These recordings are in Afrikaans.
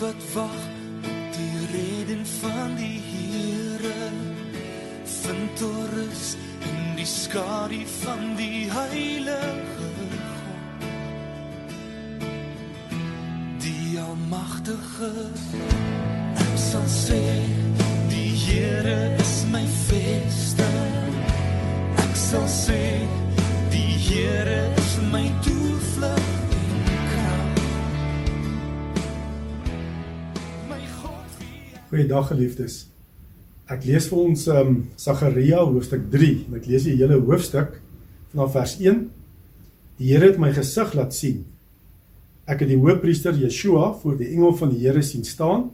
wat wag op die reden van die Here vind torus in die skadu van die heilige God. Die almagtige Goeiedag geliefdes. Ek lees vir ons um Sagaria hoofstuk 3 en ek lees die hele hoofstuk vanaf vers 1. Die Here het my gesig laat sien. Ek het die hoofpriester Yeshua voor die engel van die Here sien staan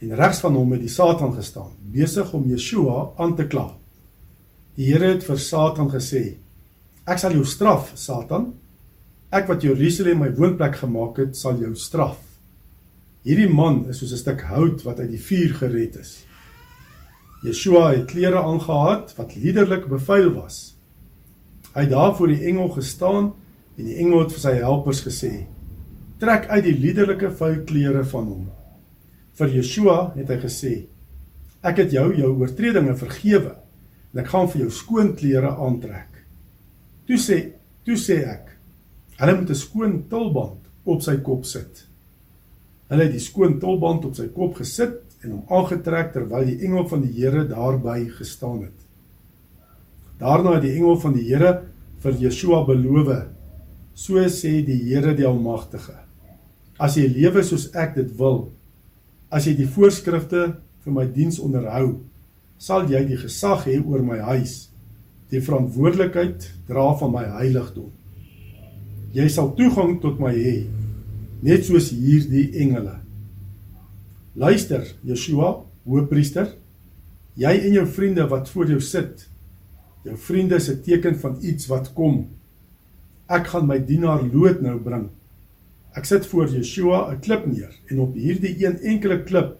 en regs van hom het die Satan gestaan, besig om Yeshua aan te kla. Die Here het vir Satan gesê: Ek sal jou straf, Satan. Ek wat Jerusalem my woonplek gemaak het, sal jou straf. Hierdie man is soos 'n stuk hout wat uit die vuur gered is. Yeshua het klere aangetree wat liderlik bevuil was. Hy het daar voor die engel gestaan en die engel het vir sy helpers gesê: "Trek uit die liderlike vuil klere van hom." Vir Yeshua het hy gesê: "Ek het jou jou oortredinge vergewe en ek gaan vir jou skoon klere aantrek." Toe sê, toe sê ek: "Hulle moet 'n skoon tulband op sy kop sit." Hulle het die skoon tulband op sy kop gesit en hom aangetrek terwyl die engel van die Here daarby gestaan het. Daarna het die engel van die Here vir Yeshua beloof: "So sê die Here die Almagtige: As jy lewe soos ek dit wil, as jy die voorskrifte vir my diens onderhou, sal jy die gesag hê oor my huis, die verantwoordelikheid dra van my heiligdom. Jy sal toegang tot my hê, net soos hierdie engele." Luister, Yeshua, hoëpriester, jy en jou vriende wat voor jou sit. Jou vriende is 'n teken van iets wat kom. Ek gaan my dienaar Lot nou bring. Ek sit voor Yeshua 'n klip neer en op hierdie een enkele klip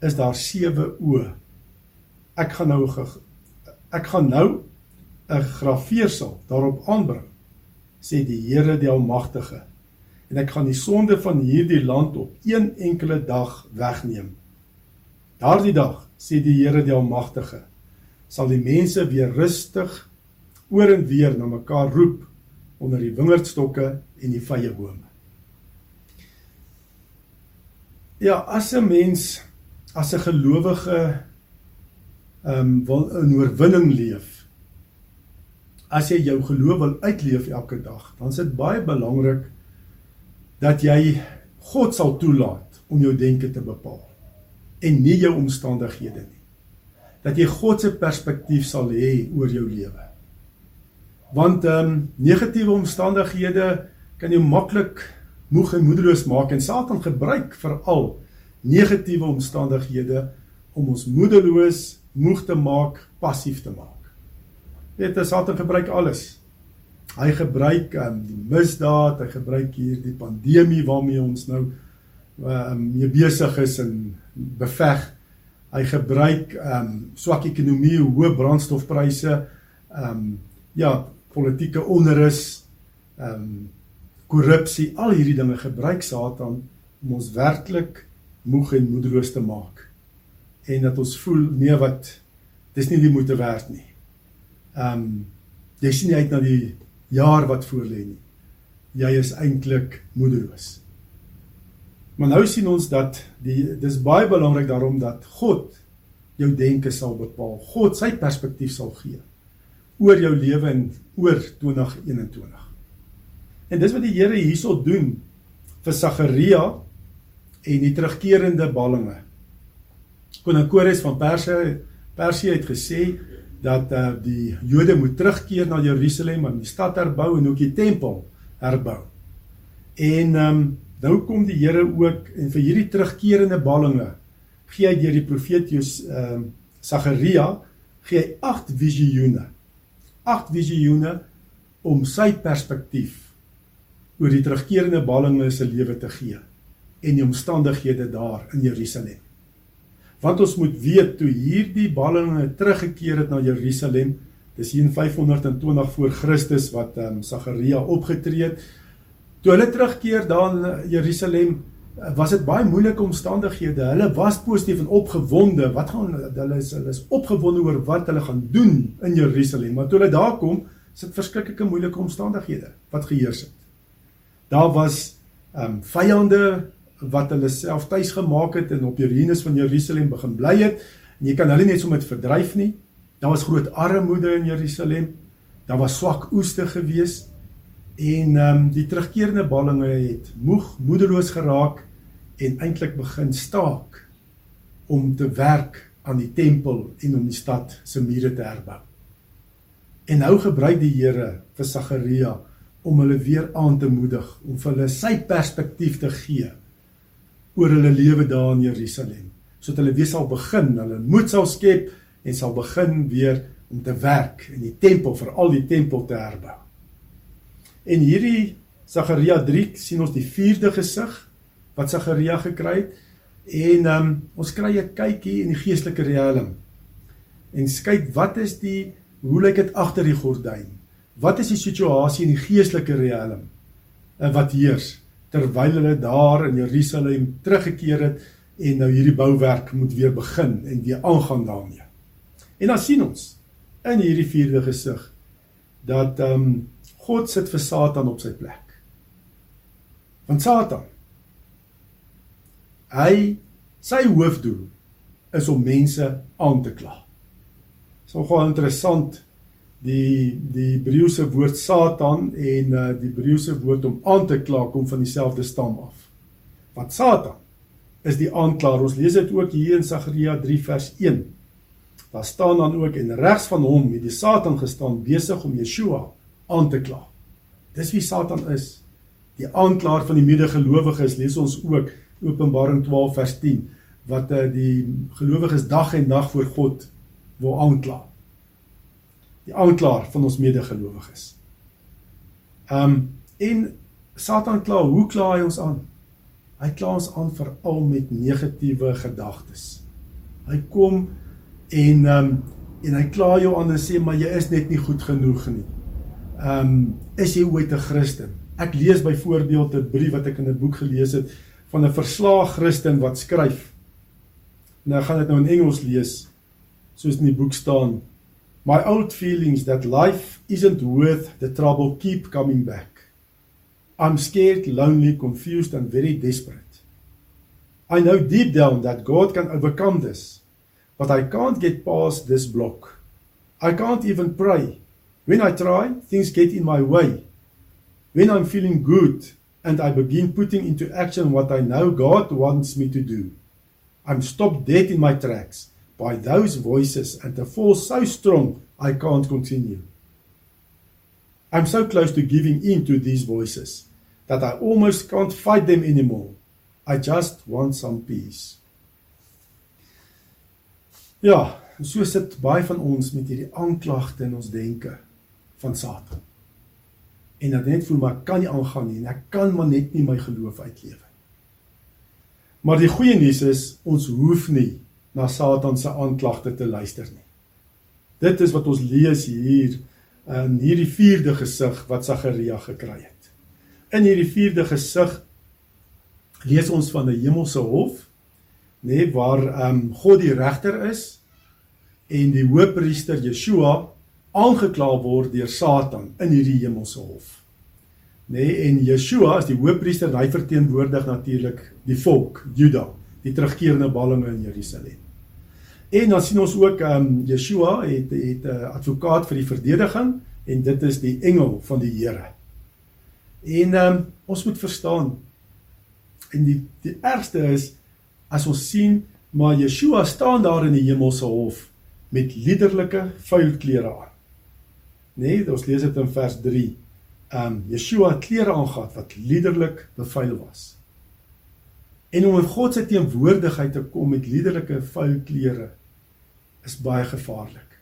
is daar sewe oë. Ek gaan nou ek gaan nou 'n grafeersel daarop aanbring, sê die Here die Almagtige en ek gaan die sonde van hierdie land op een enkele dag wegneem. Daardie dag, sê die Here die Almagtige, sal die mense weer rustig oor en weer na mekaar roep onder die wingerdstokke en die vyebome. Ja, as 'n mens as 'n gelowige ehm um, wil in oorwinning leef, as jy jou geloof wil uitleef elke dag, dan is dit baie belangrik dat jy God sal toelaat om jou denke te bepaal en nie jou omstandighede nie. Dat jy God se perspektief sal hê oor jou lewe. Want ehm um, negatiewe omstandighede kan jou maklik moeg en moedeloos maak en Satan gebruik veral negatiewe omstandighede om ons moedeloos, moeg te maak, passief te maak. Weet jy, Satan gebruik alles Hy gebruik um, die misdaad, hy gebruik hier die pandemie waarmee ons nou um, mee besig is en beveg. Hy gebruik um swak ekonomie, hoë brandstofpryse, um ja, politieke onrus, um korrupsie, al hierdie dinge gebruik Satan om ons werklik moeg en moedeloos te maak. En dat ons voel nee wat dis nie die moeite werd nie. Um jy sien nie uit na die jaar wat voor lê nie. Jy is eintlik moedeloos. Maar nou sien ons dat die dis baie belangrik daarom dat God jou denke sal bepaal. God sy perspektief sal gee oor jou lewe en oor 2021. En dis wat die Here hierso doen vir Sagaria en die terugkerende ballinge. Koning Kores van Perse Persie het gesê dat uh, die Jode moet terugkeer na Jerusalem om die stad herbou en ook die tempel herbou. En ehm um, nou kom die Here ook en vir hierdie terugkerende ballinge gee hy deur die profeet Jos ehm um, Sagaria gee hy 8 visioene. 8 visioene om sy perspektief oor die terugkerende ballinge se lewe te gee en die omstandighede daar in Jerusalem. Want ons moet weet toe hierdie ballinge teruggekeer het na Jerusalem, dis hier in 520 voor Christus wat ehm um, Sagaria opgetree het. Toe hulle terugkeer daar in Jerusalem, was dit baie moeilike omstandighede. Hulle was positief en opgewonde. Wat gaan hulle is hulle is opgewonde oor wat hulle gaan doen in Jerusalem. Maar toe hulle daar kom, is dit verskriklike moeilike omstandighede wat geheers het. Daar was ehm um, vyande wat hulle self tuis gemaak het en op die ruïnes van Jerusalem begin bly het. En jy kan hulle net so met verdryf nie. Daar was groot armoede in Jerusalem. Daar was swak oeste gewees. En ehm um, die terugkerende ballinge het moeg, moedeloos geraak en eintlik begin staak om te werk aan die tempel en om die stad se mure te herbou. En nou gebruik die Here vir Sagaria om hulle weer aan te moedig om vir hulle sy perspektief te gee oor hulle lewe daar in Jerusalem. Sodat hulle weer sal begin, hulle moed sal skep en sal begin weer om te werk in die tempel, veral die tempel te herbou. En hierdie Sagaria 3 sien ons die vierde gesig wat Sagaria gekry het en um, ons kry 'n kykie in die geestelike riem. En kyk wat is die hoe lyk dit agter die gordyn? Wat is die situasie in die geestelike riem? En eh, wat heers terwyl hulle daar in Jerusalem teruggekeer het en nou hierdie bouwerk moet weer begin en weer aangaan daarmee. En dan sien ons in hierdie vierde gesig dat ehm um, God sit vir Satan op sy plek. Want Satan hy sy hoofdoel is om mense aan te kla. Dit is nogal interessant die die Hebreëse woord Satan en uh, die Hebreëse woord om aan te kla kom van dieselfde stam af. Want Satan is die aanklaer. Ons lees dit ook hier in Sagaria 3 vers 1. Daar staan dan ook en regs van hom het die Satan gestaan besig om Yeshua aan te kla. Dis wie Satan is. Die aanklaer van die medegelowiges lees ons ook Openbaring 12 vers 10 wat uh, die gelowiges dag en nag voor God wil aankla. Die aanklaer van ons medegelowiges. Um en Satan kla, hoe kla hy ons aan? Hy kla ons aan veral met negatiewe gedagtes. Hy kom en um en hy kla jou aan en sê maar jy is net nie goed genoeg nie. Ehm um, is jy ooit 'n Christen? Ek lees byvoorbeeld 'n brief wat ek in 'n boek gelees het van 'n verslaag Christen wat skryf. Nou gaan dit nou in Engels lees soos in die boek staan. My old feelings that life isn't worth the trouble keep coming back. I'm scared, lonely, confused and very desperate. I know deep down that God can overcome this, but I can't get past this block. I can't even pray. When I try, things get in my way. When I'm feeling good and I begin putting into action what I know God wants me to do, I'm stopped dead in my tracks by those voices and the force so strong I can't continue. I'm so close to giving in to these voices that I almost can't fight them anymore. I just want some peace. Ja, so sit baie van ons met hierdie aanklagte in ons denke van Satan. En dan net voel maar kan nie aangaan nie en ek kan maar net nie my geloof uitlewe. Maar die goeie nuus is ons hoef nie na Satan se aanklagte te luister nie. Dit is wat ons lees hier in hierdie vierde gesig wat Sagaria gekry het. In hierdie vierde gesig lees ons van 'n hemelse hof, nê, nee, waar ehm um, God die regter is en die hoofpriester Yeshua aangekla word deur Satan in hierdie hemelse hof. Nê nee, en Yeshua as die hoofpriester, hy verteenwoordig natuurlik die volk, Juda, die terugkeerende ballinge in Jerusalem. En dan sien ons ook ehm um, Yeshua het het 'n uh, advokaat vir die verdediging en dit is die engel van die Here. En ehm um, ons moet verstaan en die die ergste is as ons sien maar Yeshua staan daar in die hemelse hof met liderlike vuil klere aan. Nee, ons lees dit in vers 3. Um Yeshua het klere aangetree wat liderlik bevuil was. En om in God se teenwoordigheid te kom met liderlike vuil klere is baie gevaarlik.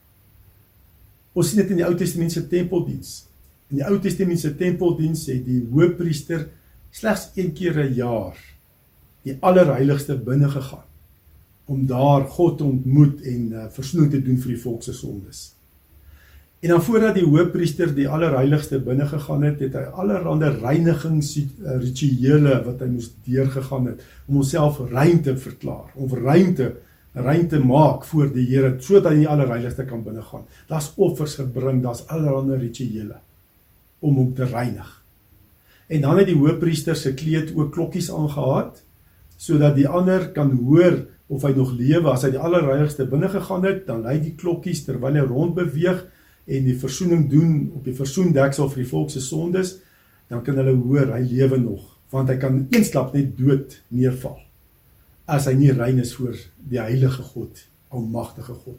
Ons sien dit in die Ou Testament se tempeldiens. In die Ou Testament se tempeldiens het die hoofpriester slegs een keer 'n jaar die allerheiligste binne gegaan om daar God te ontmoet en uh, versoening te doen vir die volk se sondes. En dan voordat die hoofpriester die allerheiligste binne gegaan het, het hy allerlei reinigingsrituele wat hy moes deurgegaan het om homself rein te verklaar, om rein te rein te maak voor die Here sodat hy die allerheiligste kan binnegaan. Daar's offers gebring, daar's allerlei rituele om hom te reinig. En dan het die hoofpriester se kleed ook klokkies aangehaat sodat die ander kan hoor of hy nog lewe as hy die allerheiligste binne gegaan het, dan lui die klokkies terwyl hy rond beweeg en die versoening doen op die versoendeksel vir die volk se sondes, dan kan hulle hoor hy lewe nog, want hy kan eensklap net dood neerval as hy nie rein is voor die heilige God, almagtige God.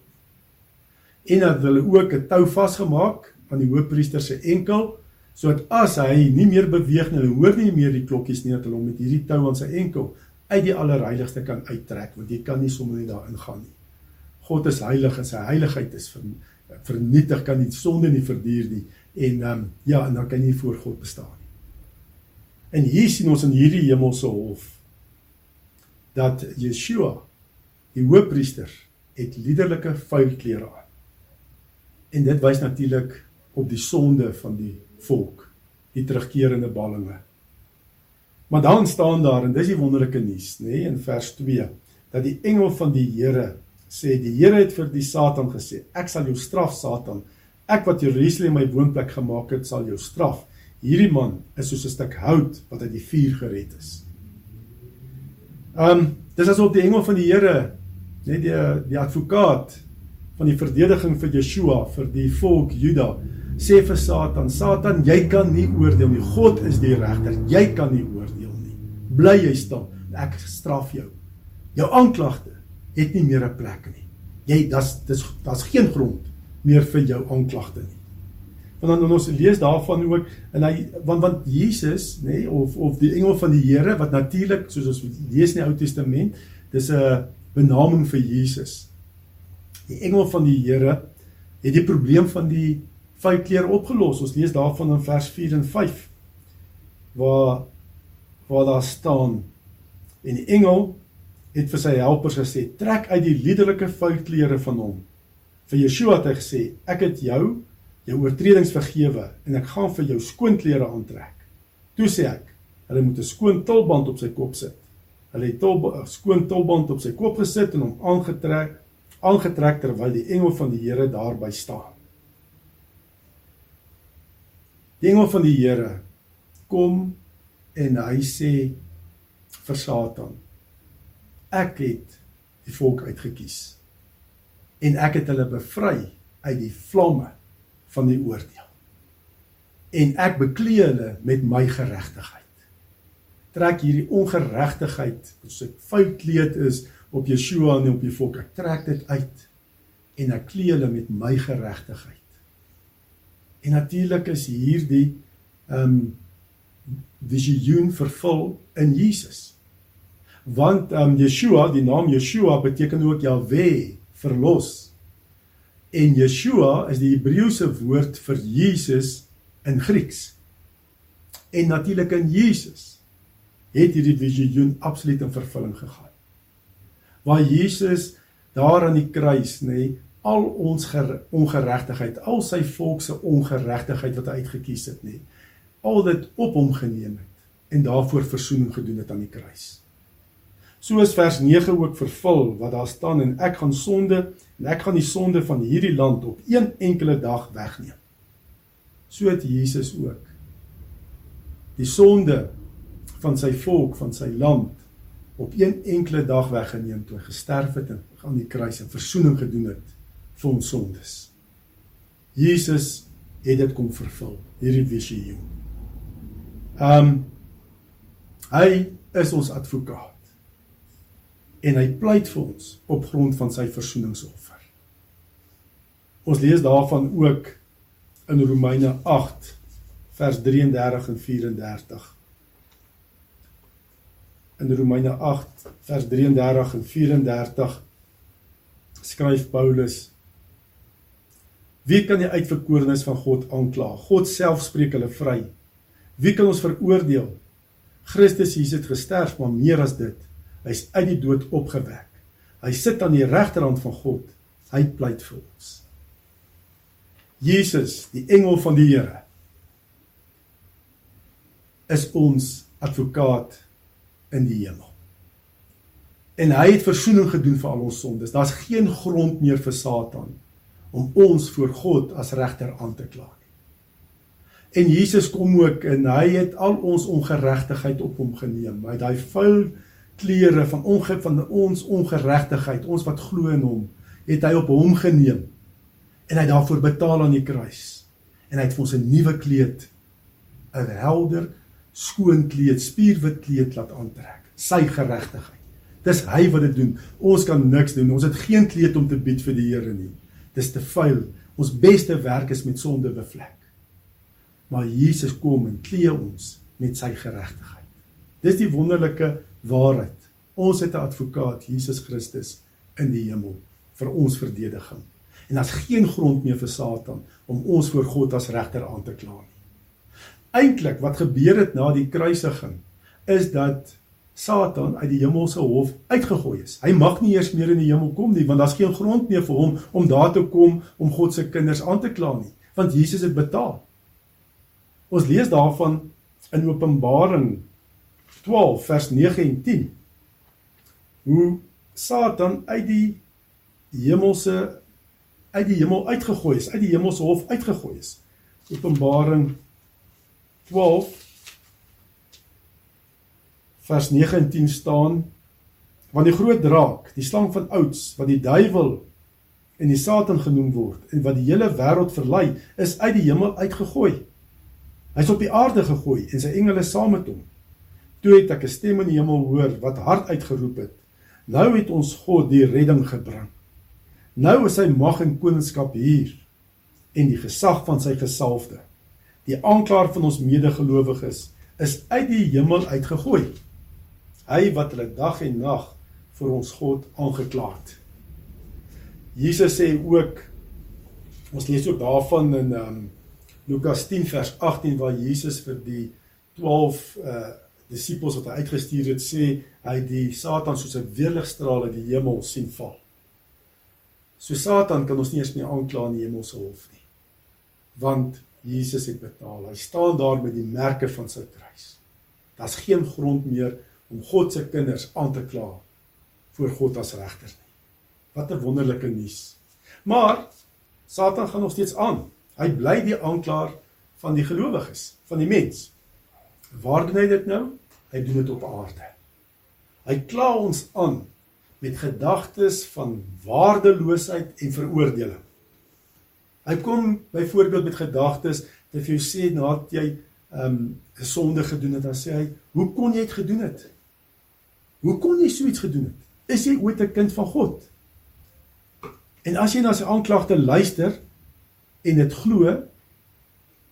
En dat hulle ook 'n tou vasgemaak aan die hoofpriester se enkel, sodat as hy nie meer beweeg nie, hulle hoor nie meer die klokkies nie dat hulle hom met hierdie tou aan sy enkel uit die allerheiligste kan uittrek, want jy kan nie sommer net daarin gaan nie. God is heilig en sy heiligheid is vir vernietig kan die sonde nie verduur nie en ehm um, ja en dan kan jy voor God bestaan. En hier sien ons in hierdie hemelse hof dat Yeshua die hoofpriester het liderlike vuil klere aan. En dit wys natuurlik op die sonde van die volk, die terugkerende ballinge. Maar dan staan daar en dis die wonderlike nuus, nê, nee, in vers 2 dat die engel van die Here sê die Here het vir die Satan gesê, ek sal jou straf Satan. Ek wat Jerusalem my woonplek gemaak het, sal jou straf. Hierdie man is soos 'n stuk hout wat uit die vuur gered is. Um dis asof die engel van die Here, net die die advokaat van die verdediging vir Yeshua vir die volk Juda sê vir Satan, Satan, jy kan nie oordeel nie. God is die regter. Jy kan nie oordeel nie. Bly jy stil. Ek straf jou. Jou aanklagte het nie meer 'n plek nie. Jy das dis daar's geen grond meer vir jou aanklagte nie. Want dan ons lees daarvan ook en hy want want Jesus nê nee, of of die engel van die Here wat natuurlik soos ons lees in die Ou Testament, dis 'n benaming vir Jesus. Die engel van die Here het die probleem van die vuilkleer opgelos. Ons lees daarvan in vers 4 en 5 waar waar daar staan en die engel het vir sy helpers gesê: "Trek uit die liderlike vuilklere van hom." Vir Yeshua het hy gesê: "Ek het jou jou oortredings vergewe en ek gaan vir jou skoon klere aantrek." Toe sê ek: "Hulle moet 'n skoon tulband op sy kop sit." Hulle het 'n skoon tulband op sy kop gesit en hom aangetrek aangetrek terwyl die engel van die Here daarby staan. Die engel van die Here kom en hy sê vir Satan: ek het die volk uitgekies. En ek het hulle bevry uit die vlamme van die oordeel. En ek beklee hulle met my geregtigheid trek hierdie ongeregtigheid as ek vuil kleed is op Yeshua en op die volk ek trek dit uit en ek klee hulle met my geregtigheid en natuurlik is hierdie ehm um, visioen vervul in Jesus want um Yeshua, die naam Yeshua beteken ook Jahwe, verlos. En Yeshua is die Hebreëse woord vir Jesus in Grieks. En natuurlik in Jesus het hierdie visioen absoluut in vervulling gegaan. Waar Jesus daar aan die kruis, nê, nee, al ons ongeregtigheid, al sy volk se ongeregtigheid wat hy uitgekies het, nê, nee, al dit op hom geneem het en daarvoor verzoening gedoen het aan die kruis soos vers 9 ook vervul wat daar staan en ek gaan sonde en ek gaan die sonde van hierdie land op een enkele dag wegneem. So het Jesus ook die sonde van sy volk, van sy land op een enkele dag weggeneem toe hy gesterf het en aan die kruis en verzoening gedoen het vir ons sondes. Jesus het dit kom vervul, hierdie visioen. Ehm um, hy is ons advokaat en hy pleit vir ons op grond van sy versoeningsoffer. Ons lees daarvan ook in Romeine 8 vers 33 en 34. In Romeine 8 vers 33 en 34 skryf Paulus Wie kan die uitverkorenes van God aankla? God self spreek hulle vry. Wie kan ons veroordeel? Christus Jesus het gesterf, maar meer as dit, Hy's uit die dood opgewek. Hy sit aan die regterhand van God. Hy pleit vir ons. Jesus, die engel van die Here, is ons advokaat in die hemel. En hy het verzoening gedoen vir al ons sondes. Daar's geen grond meer vir Satan om ons voor God as regter aan te kla nie. En Jesus kom ook en hy het al ons ongeregtigheid op hom geneem. Hy het daai vuil klere van onge van ons ongeregtigheid, ons wat glo in hom, het hy op hom geneem. En hy het daarvoor betaal aan die kruis. En hy het vir ons 'n nuwe kleed, 'n helder, skoon kleed, spierwit kleed laat aantrek. Sy geregtigheid. Dis hy wat dit doen. Ons kan niks doen. Ons het geen kleed om te bied vir die Here nie. Dis te vuil. Ons beste werk is met sonde bevlek. Maar Jesus kom en klee ons met sy geregtigheid. Dis die wonderlike waarheid. Ons het 'n advokaat, Jesus Christus in die hemel vir ons verdediging. En daar's geen grond meer vir Satan om ons voor God as regter aan te kla nie. Eintlik wat gebeur het na die kruisiging is dat Satan uit die hemelse hof uitgegooi is. Hy mag nie eers meer in die hemel kom nie want daar's geen grond meer vir hom om daar te kom om God se kinders aan te kla nie, want Jesus het betaal. Ons lees daarvan in Openbaring 12 vers 9 en 10. Hoe Satan uit die hemelse uit die hemel uitgegooi is, uit die hemelse hof uitgegooi is. Openbaring 12 vers 9 en 10 staan want die groot draak, die slang van ouds wat die duiwel en die Satan genoem word en wat die hele wêreld verlei, is uit die hemel uitgegooi. Hy's op die aarde gegooi en sy engele saam met hom. Toe het ek 'n stem in die hemel hoor wat hard uitgeroep het: Nou het ons God die redding gebring. Nou is sy mag en koningskap hier en die gesag van sy gesalfde. Die aanklaer van ons medegelowiges is uit die hemel uitgegooi. Hy wat hulle dag en nag vir ons God aangekla het. Jesus sê ook ons lees ook daarvan in um, Lukas 10 vers 18 waar Jesus vir die 12 uh disippels wat hy uitgestuur het sê hy die Satan soos 'n weerligstraal uit die hemel sien val. So Satan kan ons nie eens meer aankla in die hemelse hof nie. Want Jesus het betaal. Hy staan daar met die merke van sy kruis. Daar's geen grond meer om God se kinders aan te kla voor God as regter nie. Wat 'n wonderlike nuus. Maar Satan gaan nog steeds aan. Hy bly die aanklaer van die gelowiges, van die mens. Waar doen hy dit nou? Hy doen dit op aarde. Hy kla ons aan met gedagtes van waardeloosheid en veroordeling. Hy kom byvoorbeeld met gedagtes dat jy sê nadat jy 'n um, sonde gedoen het, dan sê hy, "Hoe kon jy dit gedoen het? Hoe kon jy so iets gedoen het? Is jy ooit 'n kind van God?" En as jy na sy aanklagte luister, en dit glo,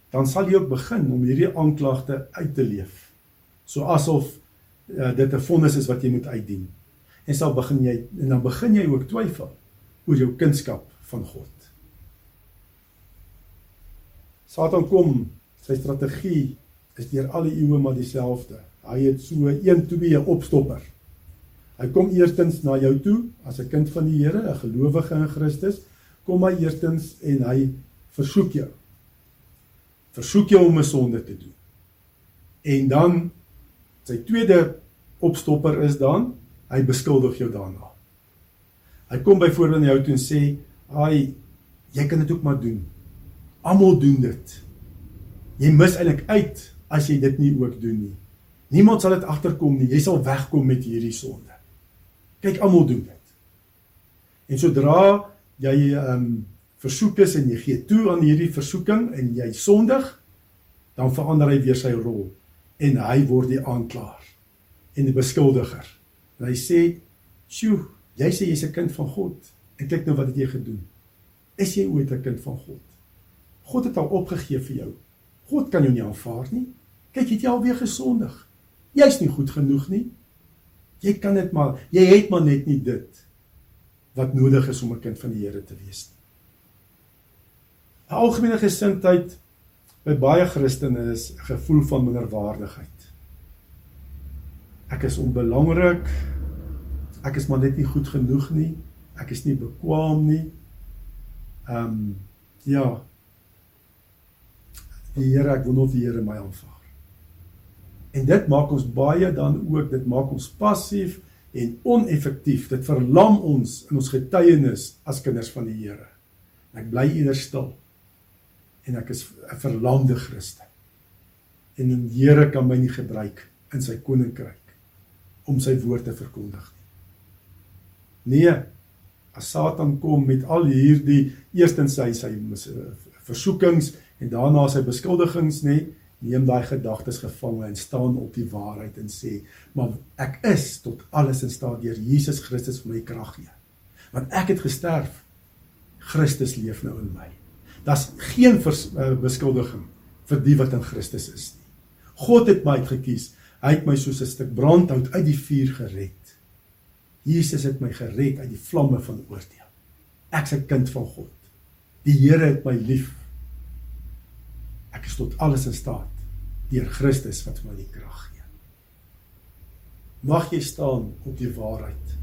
dan sal jy ook begin om hierdie aanklagte uit te leef. So asof uh, dit 'n vonnis is wat jy moet uitdien. En sal begin jy en dan begin jy ook twyfel oor jou kunskap van God. Satan kom, sy strategie is deur al die eeue maar dieselfde. Hy het so 1 2 opstopper. Hy kom eerstens na jou toe as 'n kind van die Here, 'n gelowige in Christus, kom hy eerstens en hy versoek jou. Versoek jou om 'n sonde te doen. En dan sy tweede opstopper is dan hy beskuldig jou daarna. Hy kom byvoorbeeld na jou toe en sê, "Ai, jy kan dit ook maar doen. Almal doen dit. Jy mis eintlik uit as jy dit nie ook doen nie. Niemand sal dit agterkom nie. Jy sal wegkom met hierdie sonde." Kyk, almal doen dit. En sodra jy ehm um, versoek is en jy gee toe aan hierdie versoeking en jy sondig, dan verander hy weer sy rol en hy word die aanklaer en die beskuldiger. En hy sê, "Sjoe, jy sê jy's 'n kind van God. En kyk nou wat het jy gedoen? Is jy ooit 'n kind van God? God het al opgegee vir jou. God kan jou nie aanvaar nie. Kyk, het jy alweer gesondig? Jy's nie goed genoeg nie. Jy kan dit maar, jy het maar net nie dit wat nodig is om 'n kind van die Here te wees nie. 'n algemene gesindheid by baie Christene is 'n gevoel van minderwaardigheid. Ek is onbelangrik. Ek is maar net nie goed genoeg nie. Ek is nie bekwam nie. Ehm um, ja, die Here, ek wil of die Here my aanvaar. En dit maak ons baie dan ook, dit maak ons passief en oneffektief. Dit verlam ons in ons getuienis as kinders van die Here. Ek bly eerder stil. En ek is 'n verlamde Christen. En die Here kan my nie gebruik in sy koninkryk om sy woord te verkondig nie. Nee, as Satan kom met al hierdie eerstens sy sy versoekings en daarna sy beskuldigings nê, neem daai gedagtes gevange en staan op die waarheid en sê, maar ek is tot alles in staat deur Jesus Christus vir my krag gee. Want ek het gesterf. Christus leef nou in my. Daar's geen vers, uh, beskuldiging vir die wat in Christus is nie. God het my uitgekies. Hy het my soos 'n stuk brandhout uit die vuur gered. Jesus het my gered uit die vlamme van oordeel. Ek's 'n kind van God. Die Here het my lief Ek is tot alles in staat deur Christus wat my die krag gee. Mag jy staan op die waarheid.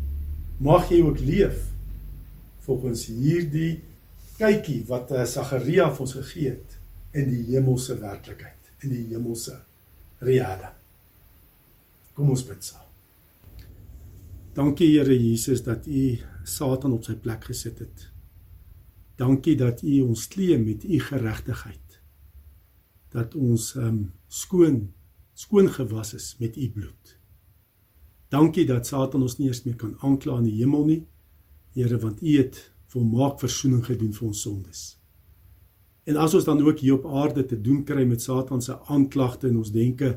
Mag jy ook leef volgens hierdie kykie wat Sagaria vir ons gegee het in die hemelse werklikheid, in die hemelse reale. Kom ons bid saam. Dankie Here Jesus dat U Satan op sy plek gesit het. Dankie dat U ons kleem met U geregtigheid dat ons um skoon skoon gewas is met u bloed. Dankie dat Satan ons nie eens meer kan aankla in die hemel nie. Here, want u het volmaak verzoening gedoen vir ons sondes. En as ons dan ook hier op aarde te doen kry met Satan se aanklagte in ons denke,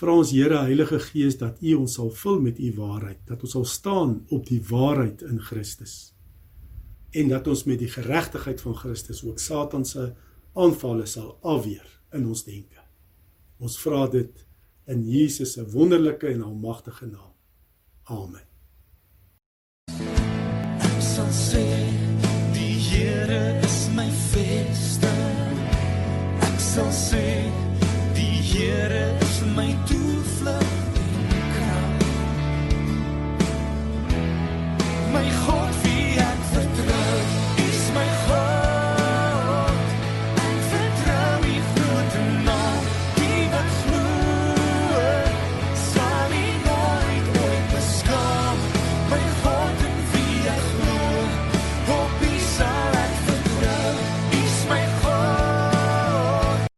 vra ons Here Heilige Gees dat u ons sal vul met u waarheid, dat ons sal staan op die waarheid in Christus. En dat ons met die geregtigheid van Christus ook Satan se aanvalle sal afweer in ons denke. Ons vra dit in Jesus se wonderlike en almagtige naam. Amen. Sê die Here is my vesting. Ek sal sê die Here